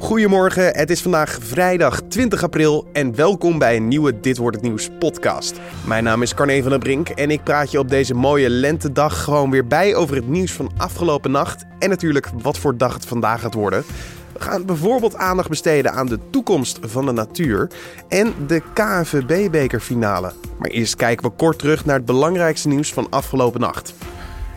Goedemorgen, het is vandaag vrijdag 20 april en welkom bij een nieuwe Dit Wordt Het Nieuws podcast. Mijn naam is Carne van der Brink en ik praat je op deze mooie lentedag gewoon weer bij over het nieuws van afgelopen nacht en natuurlijk wat voor dag het vandaag gaat worden. We gaan bijvoorbeeld aandacht besteden aan de toekomst van de natuur en de KNVB-bekerfinale. Maar eerst kijken we kort terug naar het belangrijkste nieuws van afgelopen nacht.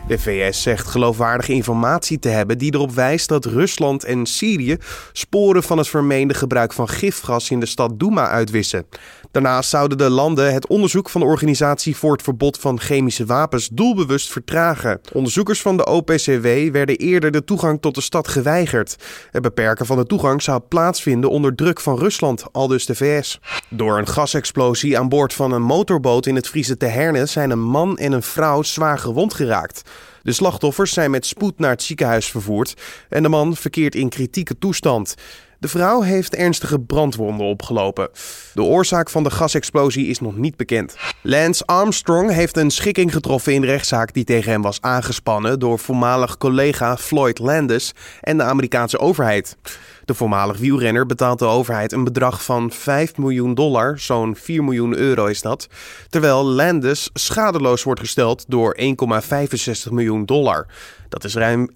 De VS zegt geloofwaardige informatie te hebben die erop wijst dat Rusland en Syrië sporen van het vermeende gebruik van gifgas in de stad Douma uitwissen. Daarnaast zouden de landen het onderzoek van de Organisatie voor het Verbod van Chemische Wapens doelbewust vertragen. Onderzoekers van de OPCW werden eerder de toegang tot de stad geweigerd. Het beperken van de toegang zou plaatsvinden onder druk van Rusland, aldus de VS. Door een gasexplosie aan boord van een motorboot in het Friese Teherne zijn een man en een vrouw zwaar gewond geraakt. De slachtoffers zijn met spoed naar het ziekenhuis vervoerd en de man verkeert in kritieke toestand. De vrouw heeft ernstige brandwonden opgelopen. De oorzaak van de gasexplosie is nog niet bekend. Lance Armstrong heeft een schikking getroffen in de rechtszaak die tegen hem was aangespannen door voormalig collega Floyd Landis en de Amerikaanse overheid. De voormalig wielrenner betaalt de overheid een bedrag van 5 miljoen dollar, zo'n 4 miljoen euro is dat, terwijl Landis schadeloos wordt gesteld door 1,65 miljoen dollar. Dat is ruim 1,3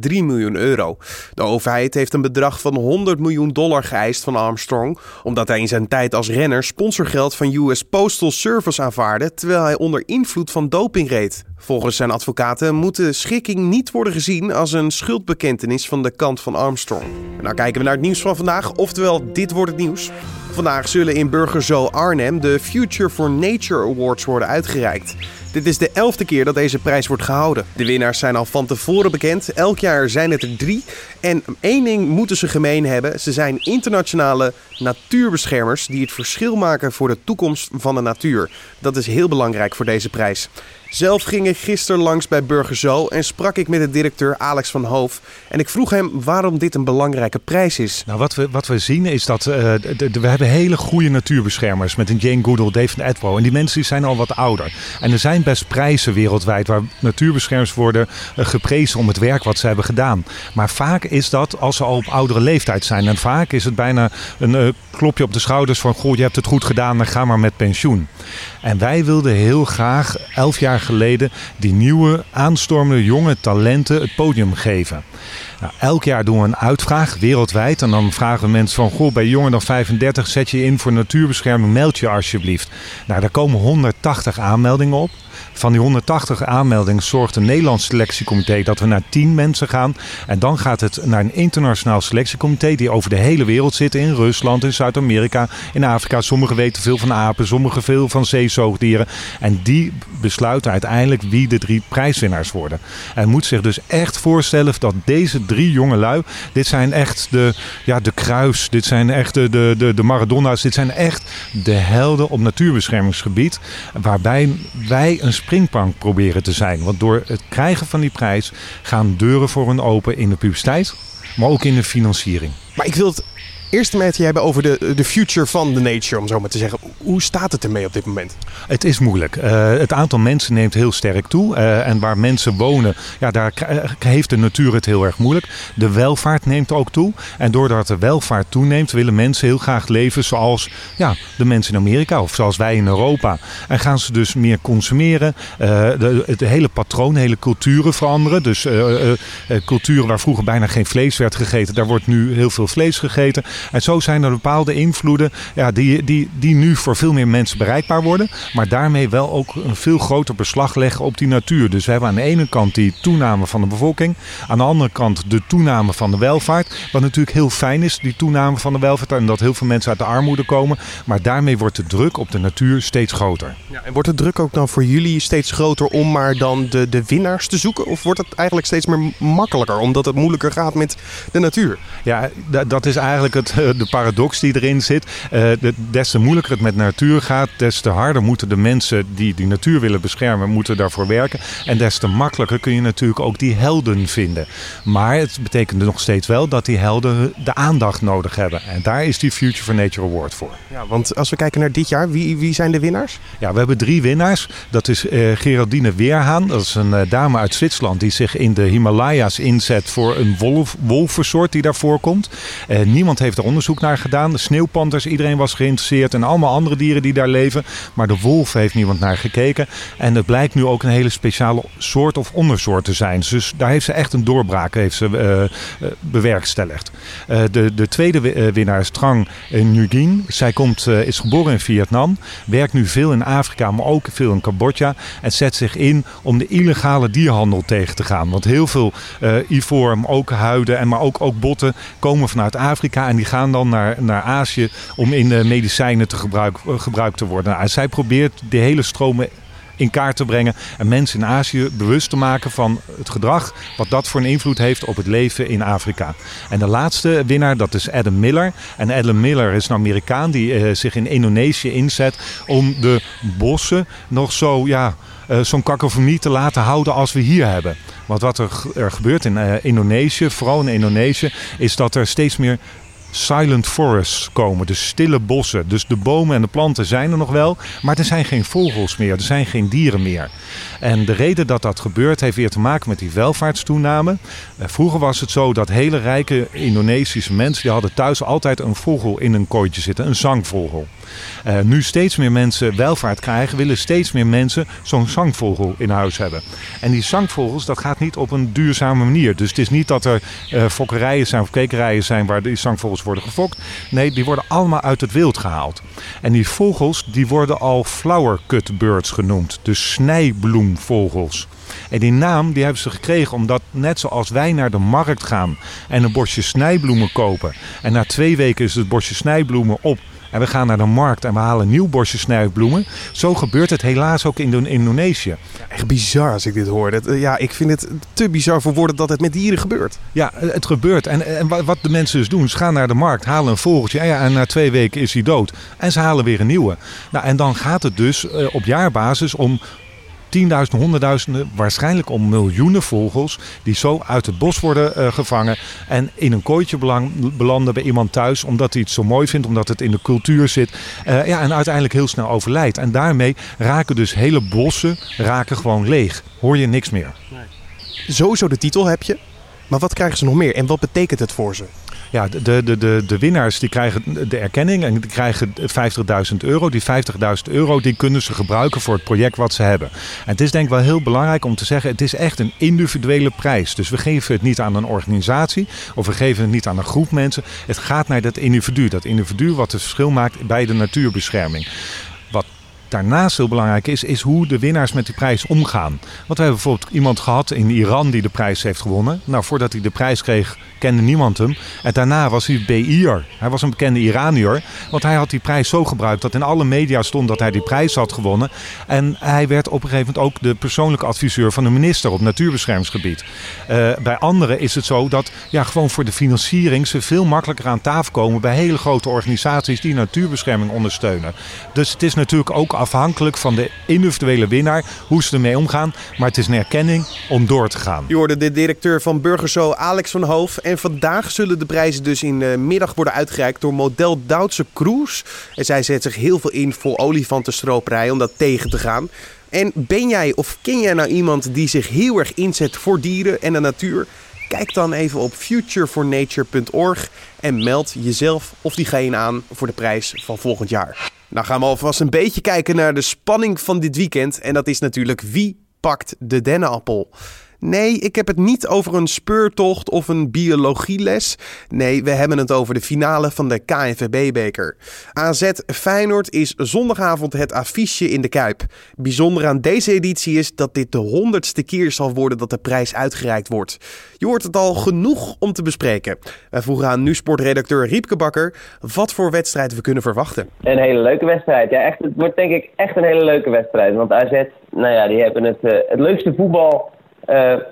miljoen euro. De overheid heeft een bedrag van 100 miljoen dollar geëist van Armstrong, omdat hij in zijn tijd als renner sponsorgeld van US Postal Service aanvaarde, terwijl hij onder invloed van doping reed. Volgens zijn advocaten moet de schikking niet worden gezien als een schuldbekentenis van de kant van Armstrong. Nou kijken we naar het nieuws van vandaag, oftewel dit wordt het nieuws. Vandaag zullen in Burgerzoo Arnhem de Future for Nature Awards worden uitgereikt. Dit is de elfde keer dat deze prijs wordt gehouden. De winnaars zijn al van tevoren bekend. Elk jaar zijn het er drie. En één ding moeten ze gemeen hebben. Ze zijn internationale natuurbeschermers die het verschil maken voor de toekomst van de natuur. Dat is heel belangrijk voor deze prijs. Zelf ging ik gisteren langs bij Burger Zo en sprak ik met de directeur Alex van Hoof. En ik vroeg hem waarom dit een belangrijke prijs is. Nou, wat we, wat we zien is dat de, we hebben hele goede natuurbeschermers met een Jane Goodall, David Attenborough. En die mensen die zijn al wat ouder. En er zijn best prijzen wereldwijd waar natuurbeschermers worden uh, geprezen om het werk wat ze hebben gedaan. Maar vaak is dat als ze al op oudere leeftijd zijn. En vaak is het bijna een uh, klopje op de schouders van goh, je hebt het goed gedaan, dan ga maar met pensioen. En wij wilden heel graag elf jaar geleden die nieuwe aanstormende jonge talenten het podium geven. Nou, elk jaar doen we een uitvraag wereldwijd. En dan vragen we mensen van, goh, bij jonger dan 35 zet je in voor natuurbescherming, meld je alsjeblieft. Nou, daar komen 180 aanmeldingen op. Van die 180 aanmeldingen zorgt een Nederlands selectiecomité dat we naar 10 mensen gaan. En dan gaat het naar een internationaal selectiecomité die over de hele wereld zit. In Rusland, in Zuid-Amerika, in Afrika. Sommigen weten veel van apen, sommigen veel van zeezoogdieren. En die besluiten uiteindelijk wie de drie prijswinnaars worden. En moet zich dus echt voorstellen dat deze drie jonge lui, dit zijn echt de, ja, de kruis, dit zijn echt de, de, de, de Maradona's, dit zijn echt de helden op natuurbeschermingsgebied. Waarbij wij een springplank proberen te zijn. Want door het krijgen van die prijs gaan deuren voor hun open in de publiciteit, maar ook in de financiering. Maar ik wil het eerst met je hebben over de, de future van de nature, om zo maar te zeggen. Hoe staat het ermee op dit moment? Het is moeilijk. Uh, het aantal mensen neemt heel sterk toe. Uh, en waar mensen wonen, ja, daar heeft de natuur het heel erg moeilijk. De welvaart neemt ook toe. En doordat de welvaart toeneemt, willen mensen heel graag leven zoals ja, de mensen in Amerika of zoals wij in Europa. En gaan ze dus meer consumeren. Het hele patroon, hele culturen veranderen. Dus culturen waar vroeger bijna geen vlees werd gegeten, daar wordt nu heel veel vlees gegeten. En zo zijn er bepaalde invloeden ja, die, die, die nu voor veel meer mensen bereikbaar worden. Maar daarmee wel ook een veel groter beslag leggen op die natuur. Dus we hebben aan de ene kant die toename van de bevolking. Aan de andere kant de toename van de welvaart. Wat natuurlijk heel fijn is, die toename van de welvaart. En dat heel veel mensen uit de armoede komen. Maar daarmee wordt de druk op de natuur steeds groter. Ja, en wordt de druk ook dan voor jullie steeds groter om maar dan de, de winnaars te zoeken? Of wordt het eigenlijk steeds meer makkelijker omdat het moeilijker gaat met de natuur? Ja, dat is eigenlijk het het, de paradox die erin zit. des te moeilijker het met natuur gaat, des te harder moeten de mensen die die natuur willen beschermen, moeten daarvoor werken. En des te makkelijker kun je natuurlijk ook die helden vinden. Maar het betekent nog steeds wel dat die helden de aandacht nodig hebben. En daar is die Future for Nature Award voor. Ja, want als we kijken naar dit jaar, wie, wie zijn de winnaars? Ja, we hebben drie winnaars. Dat is uh, Geraldine Weerhaan. Dat is een uh, dame uit Zwitserland die zich in de Himalaya's inzet voor een wolf, wolvensoort die daar voorkomt. Uh, niemand heeft er onderzoek naar gedaan. De sneeuwpanters, iedereen was geïnteresseerd. En allemaal andere dieren die daar leven. Maar de wolf heeft niemand naar gekeken. En het blijkt nu ook een hele speciale soort of ondersoort te zijn. Dus daar heeft ze echt een doorbraak heeft ze, bewerkstelligd. de, de tweede winnaar is Trang Nguyen. Zij komt, is geboren in Vietnam. Werkt nu veel in Afrika, maar ook veel in Cambodja. En zet zich in om de illegale dierhandel tegen te gaan. Want heel veel ivoor, maar ook huiden en maar ook, ook botten komen vanuit Afrika. En die gaan dan naar, naar Azië om in uh, medicijnen te gebruik, uh, gebruikt te worden. Nou, zij probeert de hele stromen in kaart te brengen. En mensen in Azië bewust te maken van het gedrag. Wat dat voor een invloed heeft op het leven in Afrika. En de laatste winnaar, dat is Adam Miller. En Adam Miller is een Amerikaan die uh, zich in Indonesië inzet om de bossen nog zo, ja, zo'n kakofonie te laten houden als we hier hebben. Want wat er, er gebeurt in Indonesië, vooral in Indonesië, is dat er steeds meer silent forests komen. Dus stille bossen. Dus de bomen en de planten zijn er nog wel. Maar er zijn geen vogels meer. Er zijn geen dieren meer. En de reden dat dat gebeurt heeft weer te maken met die welvaartstoename. Eh, vroeger was het zo dat hele rijke Indonesische mensen... die hadden thuis altijd een vogel in een kooitje zitten. Een zangvogel. Uh, nu steeds meer mensen welvaart krijgen, willen steeds meer mensen zo'n zangvogel in huis hebben. En die zangvogels, dat gaat niet op een duurzame manier. Dus het is niet dat er uh, fokkerijen zijn of kwekerijen zijn waar die zangvogels worden gefokt. Nee, die worden allemaal uit het wild gehaald. En die vogels, die worden al flower cut birds genoemd. Dus snijbloemvogels. En die naam die hebben ze gekregen omdat net zoals wij naar de markt gaan en een bosje snijbloemen kopen. En na twee weken is het bosje snijbloemen op en we gaan naar de markt en we halen nieuw bosje snijbloemen. Zo gebeurt het helaas ook in Indonesië. echt bizar als ik dit hoor. Dat, uh, ja, ik vind het te bizar voor woorden dat het met dieren gebeurt. Ja, het gebeurt. En, en wat de mensen dus doen, ze gaan naar de markt, halen een vogeltje. En, ja, en na twee weken is hij dood. En ze halen weer een nieuwe. Nou, en dan gaat het dus op jaarbasis om tienduizenden, honderdduizenden, waarschijnlijk om miljoenen vogels die zo uit het bos worden uh, gevangen en in een kooitje belanden bij iemand thuis omdat hij het zo mooi vindt, omdat het in de cultuur zit. Uh, ja, en uiteindelijk heel snel overlijdt. En daarmee raken dus hele bossen raken gewoon leeg. Hoor je niks meer. Nee. Sowieso de titel heb je. Maar wat krijgen ze nog meer en wat betekent het voor ze? Ja, de, de, de, de winnaars die krijgen de erkenning en die krijgen 50.000 euro. Die 50.000 euro die kunnen ze gebruiken voor het project wat ze hebben. En het is denk ik wel heel belangrijk om te zeggen, het is echt een individuele prijs. Dus we geven het niet aan een organisatie of we geven het niet aan een groep mensen. Het gaat naar dat individu. Dat individu wat het verschil maakt bij de natuurbescherming daarnaast heel belangrijk is, is hoe de winnaars met die prijs omgaan. Want we hebben bijvoorbeeld iemand gehad in Iran die de prijs heeft gewonnen. Nou, voordat hij de prijs kreeg, kende niemand hem. En daarna was hij BI'er. Hij was een bekende Iranier. Want hij had die prijs zo gebruikt dat in alle media stond dat hij die prijs had gewonnen. En hij werd op een gegeven moment ook de persoonlijke adviseur van de minister op natuurbeschermingsgebied. Uh, bij anderen is het zo dat ja, gewoon voor de financiering ze veel makkelijker aan tafel komen bij hele grote organisaties die natuurbescherming ondersteunen. Dus het is natuurlijk ook afhankelijk van de individuele winnaar hoe ze ermee omgaan. Maar het is een erkenning om door te gaan. Je hoorde de directeur van Burgerzo, Alex van Hoof. En vandaag zullen de prijzen dus in de middag worden uitgereikt door model Duitse Kroes. En zij zet zich heel veel in voor olifantenstroperij om dat tegen te gaan. En ben jij of ken jij nou iemand die zich heel erg inzet voor dieren en de natuur? Kijk dan even op futurefornature.org en meld jezelf of diegene aan voor de prijs van volgend jaar. Nou gaan we alvast een beetje kijken naar de spanning van dit weekend. En dat is natuurlijk wie pakt de dennenappel. Nee, ik heb het niet over een speurtocht of een biologieles. Nee, we hebben het over de finale van de KNVB-beker. AZ Feyenoord is zondagavond het affiche in de Kuip. Bijzonder aan deze editie is dat dit de honderdste keer zal worden dat de prijs uitgereikt wordt. Je hoort het al genoeg om te bespreken. Wij vroegen aan nu-sportredacteur Riepke Bakker wat voor wedstrijd we kunnen verwachten. Een hele leuke wedstrijd. Ja, echt, het wordt denk ik echt een hele leuke wedstrijd. Want AZ, nou ja, die hebben het, uh, het leukste voetbal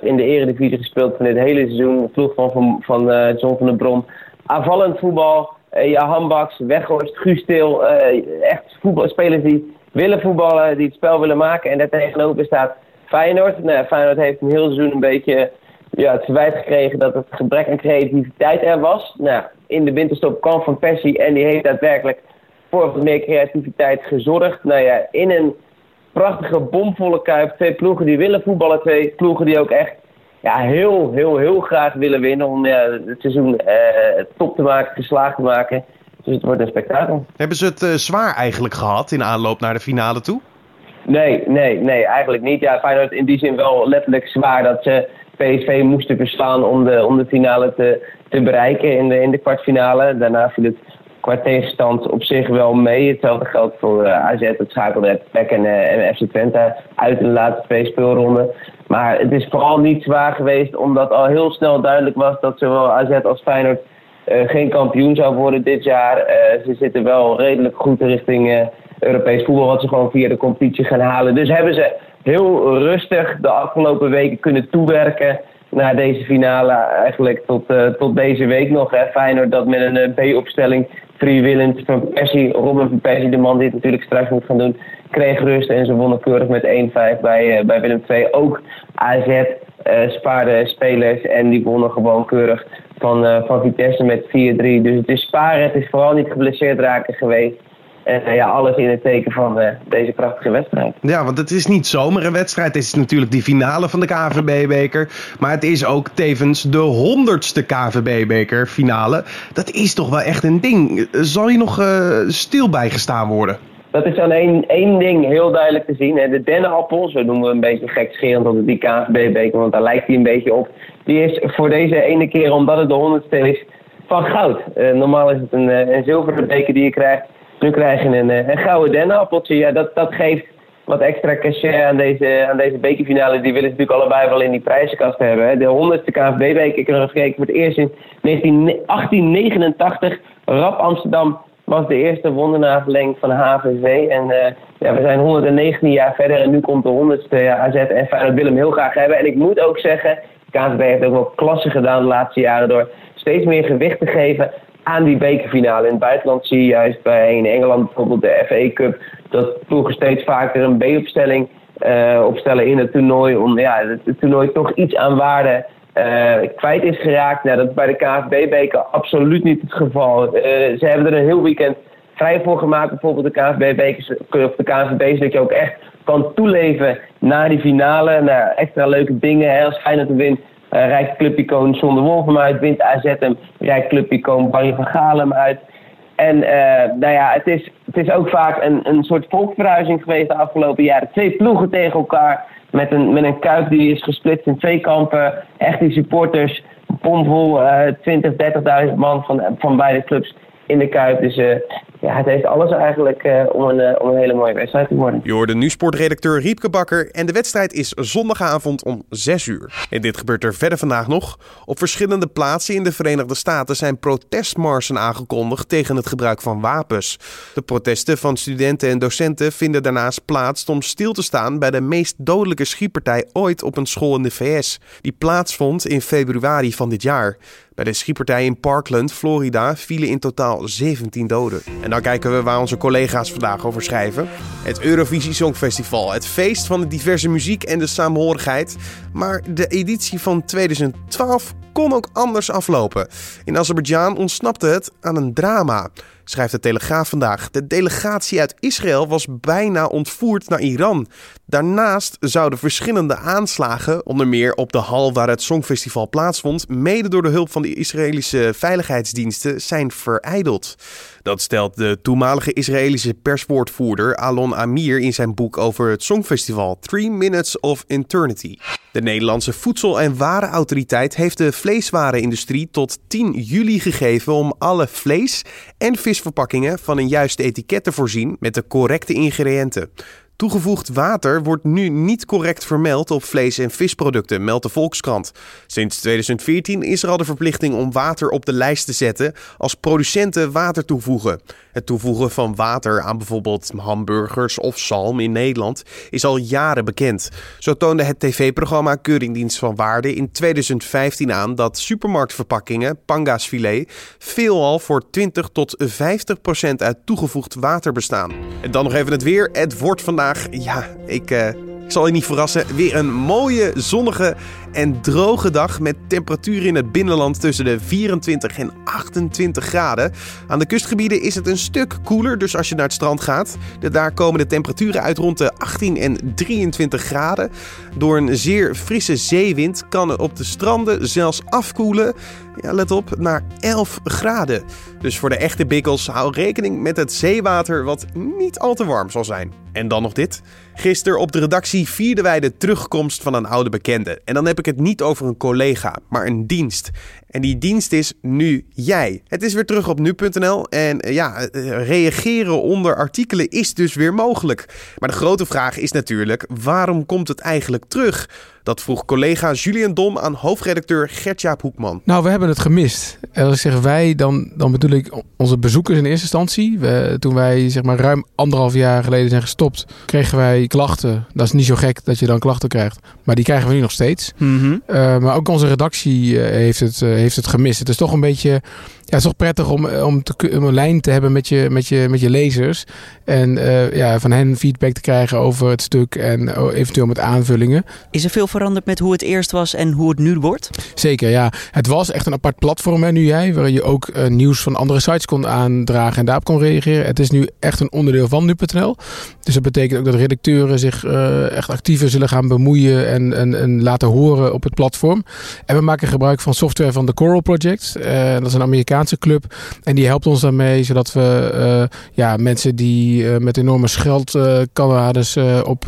in de eredivisie gespeeld van dit hele seizoen. De ploeg van, van, van uh, John van der Brom. Aanvallend voetbal. Uh, ja, Hambaks, Weghorst, Gustil. echt voetbalspelers die willen voetballen, die het spel willen maken. En daar tegenover staat Feyenoord. Nou, Feyenoord heeft een heel seizoen een beetje ja, het verwijt gekregen dat het gebrek aan creativiteit er was. Nou, in de winterstop kwam Van Persie en die heeft daadwerkelijk voor wat meer creativiteit gezorgd. Nou ja, in een prachtige, bomvolle kuip. Twee ploegen die willen voetballen. Twee ploegen die ook echt ja, heel, heel, heel graag willen winnen. Om ja, het seizoen uh, top te maken, geslaagd te maken. Dus het wordt een spektakel. Hebben ze het uh, zwaar eigenlijk gehad in aanloop naar de finale toe? Nee, nee, nee, eigenlijk niet. Ja, Feyenoord in die zin wel letterlijk zwaar dat ze PSV moesten verslaan om de, om de finale te, te bereiken in de, in de kwartfinale. Daarna viel het qua tegenstand op zich wel mee. Hetzelfde geldt voor uh, AZ, het schakelde PEC en, en FC Twente uit in de laatste twee speelronden. Maar het is vooral niet zwaar geweest omdat al heel snel duidelijk was dat zowel AZ als Feyenoord uh, geen kampioen zou worden dit jaar. ze zitten wel redelijk goed richting Europees voetbal, wat ze gewoon via de competitie gaan halen. Dus hebben ze heel rustig de afgelopen weken kunnen toewerken naar deze finale. Eigenlijk tot, tot deze week nog. Feyenoord dat met een uh, B-opstelling freewillend van Persie, Robin van Persie, de man die het natuurlijk straks moet gaan doen, kreeg rust en ze wonnen keurig met 1-5 bij, uh, bij Willem II. Ook AZ spaarde spelers en die wonnen gewoon keurig van, van Vitesse met 4-3. Dus het is sparen, het is vooral niet geblesseerd raken geweest. En uh, ja, alles in het teken van uh, deze prachtige wedstrijd. Ja, want het is niet zomaar een wedstrijd. Het is natuurlijk die finale van de KVB-beker. Maar het is ook tevens de honderdste KVB-beker finale. Dat is toch wel echt een ding. Zal je nog uh, stil bijgestaan worden? Dat is aan één, één ding heel duidelijk te zien. Hè. De dennenappel, zo noemen we een beetje gekscherend dat het die KVB-beker, want daar lijkt hij een beetje op. Die is voor deze ene keer, omdat het de honderdste is, van goud. normaal is het een, een zilveren beker die je krijgt. Nu krijg je een, eh, een gouden dennenappeltje. Ja, dat, dat geeft wat extra cachet aan deze, aan deze bekerfinale. Die willen ze natuurlijk allebei wel in die prijzenkast hebben. De 100ste KNVB-beker, ik heb nog gekeken voor het eerst in 1889. Rap Amsterdam was de eerste wondernaverleng van HVV. En uh, ja, we zijn 119 jaar verder en nu komt de 100ste ja, AZ en Feyenoord willen hem heel graag hebben. En ik moet ook zeggen, KNVB heeft ook wel klasse gedaan de laatste jaren door steeds meer gewicht te geven aan die bekerfinale. In het buitenland zie je juist bij in Engeland bijvoorbeeld de FA Cup dat ploegen steeds vaker een B-opstelling uh, opstellen in het toernooi. Om ja, het, toernooi toch iets aan waarde uh, kwijt is geraakt. Nou, dat is bij de KNVB-beker absoluut niet het geval. Uh, ze hebben er een heel weekend vrij voor gemaakt. Bijvoorbeeld de KNVB-bekers of de KNVB, zodat je ook echt kan toeleven naar die finale. Naar extra leuke dingen. Hè, als Feyenoord wint, uh, rijkt clubicoon Zonder Wolf uit. Wint AZ hem, rijkt clubicoon Barry van Galen uit. En uh, nou ja, het is, het is ook vaak een, een soort volksverhuizing geweest de afgelopen jaren. Twee ploegen tegen elkaar. Met een, met een kuip die is gesplitst in twee kampen. Echt die supporters. Pomvol, uh, 20, 30.000 man van, van beide clubs in de Kuip. Dus uh, ja, het heeft alles eigenlijk uh, om, een, uh, om een hele mooie wedstrijd te worden. Je hoorde nu sportredacteur Riepke Bakker en de wedstrijd is zondagavond om 6 uur. En dit gebeurt er verder vandaag nog. Op verschillende plaatsen in de Verenigde Staten zijn protestmarsen aangekondigd tegen het gebruik van wapens. De protesten van studenten en docenten vinden daarnaast plaats om stil te staan bij de meest dodelijke schietpartij ooit op een school in de VS. Die plaatsvond in februari van dit jaar. Bij de schietpartij in Parkland, Florida, vielen in totaal 17 doden. En dan kijken we waar onze collega's vandaag over schrijven. Het Eurovisie Songfestival, het feest van de diverse muziek en de saamhorigheid. Maar de editie van 2012 kon ook anders aflopen. In Azerbeidzjan ontsnapte het aan een drama schrijft de Telegraaf vandaag. De delegatie uit Israël was bijna ontvoerd naar Iran. Daarnaast zouden verschillende aanslagen, onder meer op de hal waar het Songfestival plaatsvond, mede door de hulp van de Israëlische veiligheidsdiensten zijn vereideld. Dat stelt de toenmalige Israëlische perswoordvoerder Alon Amir in zijn boek over het Songfestival Three Minutes of Eternity. De Nederlandse Voedsel- en Warenautoriteit heeft de vleeswarenindustrie tot 10 juli gegeven om alle vlees- en visverpakkingen van een juiste etiket te voorzien met de correcte ingrediënten. Toegevoegd water wordt nu niet correct vermeld op vlees- en visproducten, meldt de Volkskrant. Sinds 2014 is er al de verplichting om water op de lijst te zetten als producenten water toevoegen. Het toevoegen van water aan bijvoorbeeld hamburgers of zalm in Nederland is al jaren bekend. Zo toonde het tv-programma Keuringdienst van Waarde in 2015 aan dat supermarktverpakkingen, pangasfilet, veelal voor 20 tot 50 procent uit toegevoegd water bestaan. En dan nog even het weer. Het wordt vandaag, ja, ik... Uh, ik zal je niet verrassen, weer een mooie, zonnige en droge dag met temperaturen in het binnenland tussen de 24 en 28 graden. Aan de kustgebieden is het een stuk koeler, dus als je naar het strand gaat, daar komen de temperaturen uit rond de 18 en 23 graden. Door een zeer frisse zeewind kan het op de stranden zelfs afkoelen. Ja, let op, naar 11 graden. Dus voor de echte bikkels hou rekening met het zeewater wat niet al te warm zal zijn. En dan nog dit. Gisteren op de redactie vierden wij de terugkomst van een oude bekende. En dan heb ik het niet over een collega, maar een dienst. En die dienst is Nu Jij. Het is weer terug op nu.nl en eh, ja, eh, reageren onder artikelen is dus weer mogelijk. Maar de grote vraag is natuurlijk, waarom komt het eigenlijk terug? Dat vroeg collega Julian Dom aan hoofdredacteur Gertjaap Hoekman. Nou, we hebben het gemist. En als ik zeg wij, dan, dan bedoel ik onze bezoekers in eerste instantie. We, toen wij zeg maar ruim anderhalf jaar geleden zijn gestopt, kregen wij klachten. Dat is niet zo gek dat je dan klachten krijgt. Maar die krijgen we nu nog steeds. Mhm. Uh, maar ook onze redactie heeft, het, uh, heeft het gemist. Het is toch een beetje ja, het is toch prettig om, om, te, om een lijn te hebben met je, met je, met je lezers. En uh, ja, van hen feedback te krijgen over het stuk en eventueel met aanvullingen. Is er veel veranderd met hoe het eerst was en hoe het nu wordt? Zeker, ja. Het was echt een apart platform, hè, nu jij, waar je ook uh, nieuws van andere sites kon aandragen en daarop kon reageren. Het is nu echt een onderdeel van nu.nl. Dus dat betekent ook dat redacteuren zich uh, echt actiever zullen gaan bemoeien en, en, en, laten horen op het platform. En we maken gebruik van software van de Coral Project. dat is een Amerikaanse club. En die helpt ons daarmee, zodat we uh, ja, mensen die uh, met enorme scheldkanades uh, op,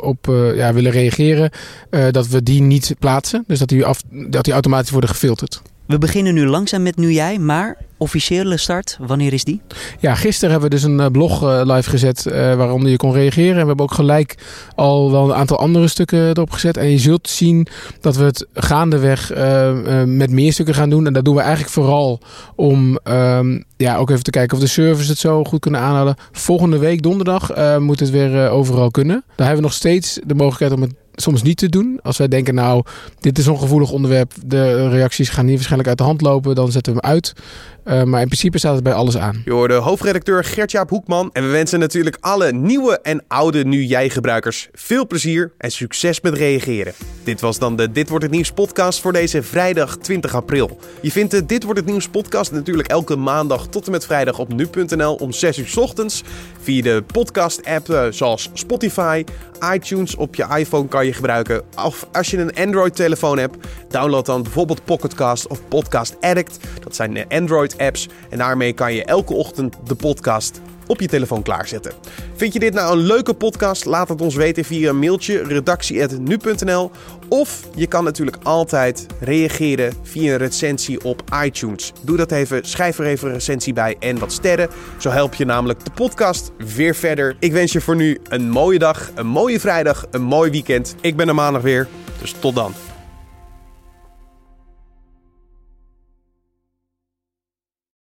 op ja, willen reageren, dat we die niet plaatsen. Dus dat die, af, dat die automatisch worden gefilterd. We beginnen nu langzaam met Nu Jij, maar officiële start, wanneer is die? Ja, gisteren hebben we dus een blog uh, live gezet uh, waaronder je kon reageren. En we hebben ook gelijk al wel een aantal andere stukken erop gezet. En je zult zien dat we het gaandeweg met meer stukken gaan doen. En dat doen we eigenlijk vooral om um, ja, ook even te kijken of de servers het zo goed kunnen aanhouden. Volgende week donderdag moet het weer overal kunnen. Daar hebben we nog steeds de mogelijkheid om het soms niet te doen. Als wij denken, nou, dit is een gevoelig onderwerp, de reacties gaan niet waarschijnlijk uit de hand lopen, dan zetten we hem uit. Uh, maar in principe staat het bij alles aan. Je hoorde hoofdredacteur Gertjaap Hoekman. En we wensen natuurlijk alle nieuwe en oude Nu Jij gebruikers veel plezier en succes met reageren. Dit was dan de Dit Wordt Het Nieuws podcast voor deze vrijdag 20 april. Je vindt de Dit Wordt Het Nieuws podcast natuurlijk elke maandag tot en met vrijdag op nu.nl om 6 uur ochtends. Via de podcast app uh, zoals Spotify, iTunes op je iPhone kan je gebruiken. Of als je een Android telefoon hebt, download dan bijvoorbeeld Pocketcast of Podcast Addict. Dat zijn Android apps. En daarmee kan je elke ochtend de podcast op je telefoon klaarzetten. Vind je dit nou een leuke podcast? Laat het ons weten via een mailtje redactie.nu.nl of je kan natuurlijk altijd reageren via een recensie op iTunes. Doe dat even, schrijf er even een recensie bij en wat sterren. Zo help je namelijk de podcast weer verder. Ik wens je voor nu een mooie dag, een mooie vrijdag, een mooi weekend. Ik ben er maandag weer, dus tot dan.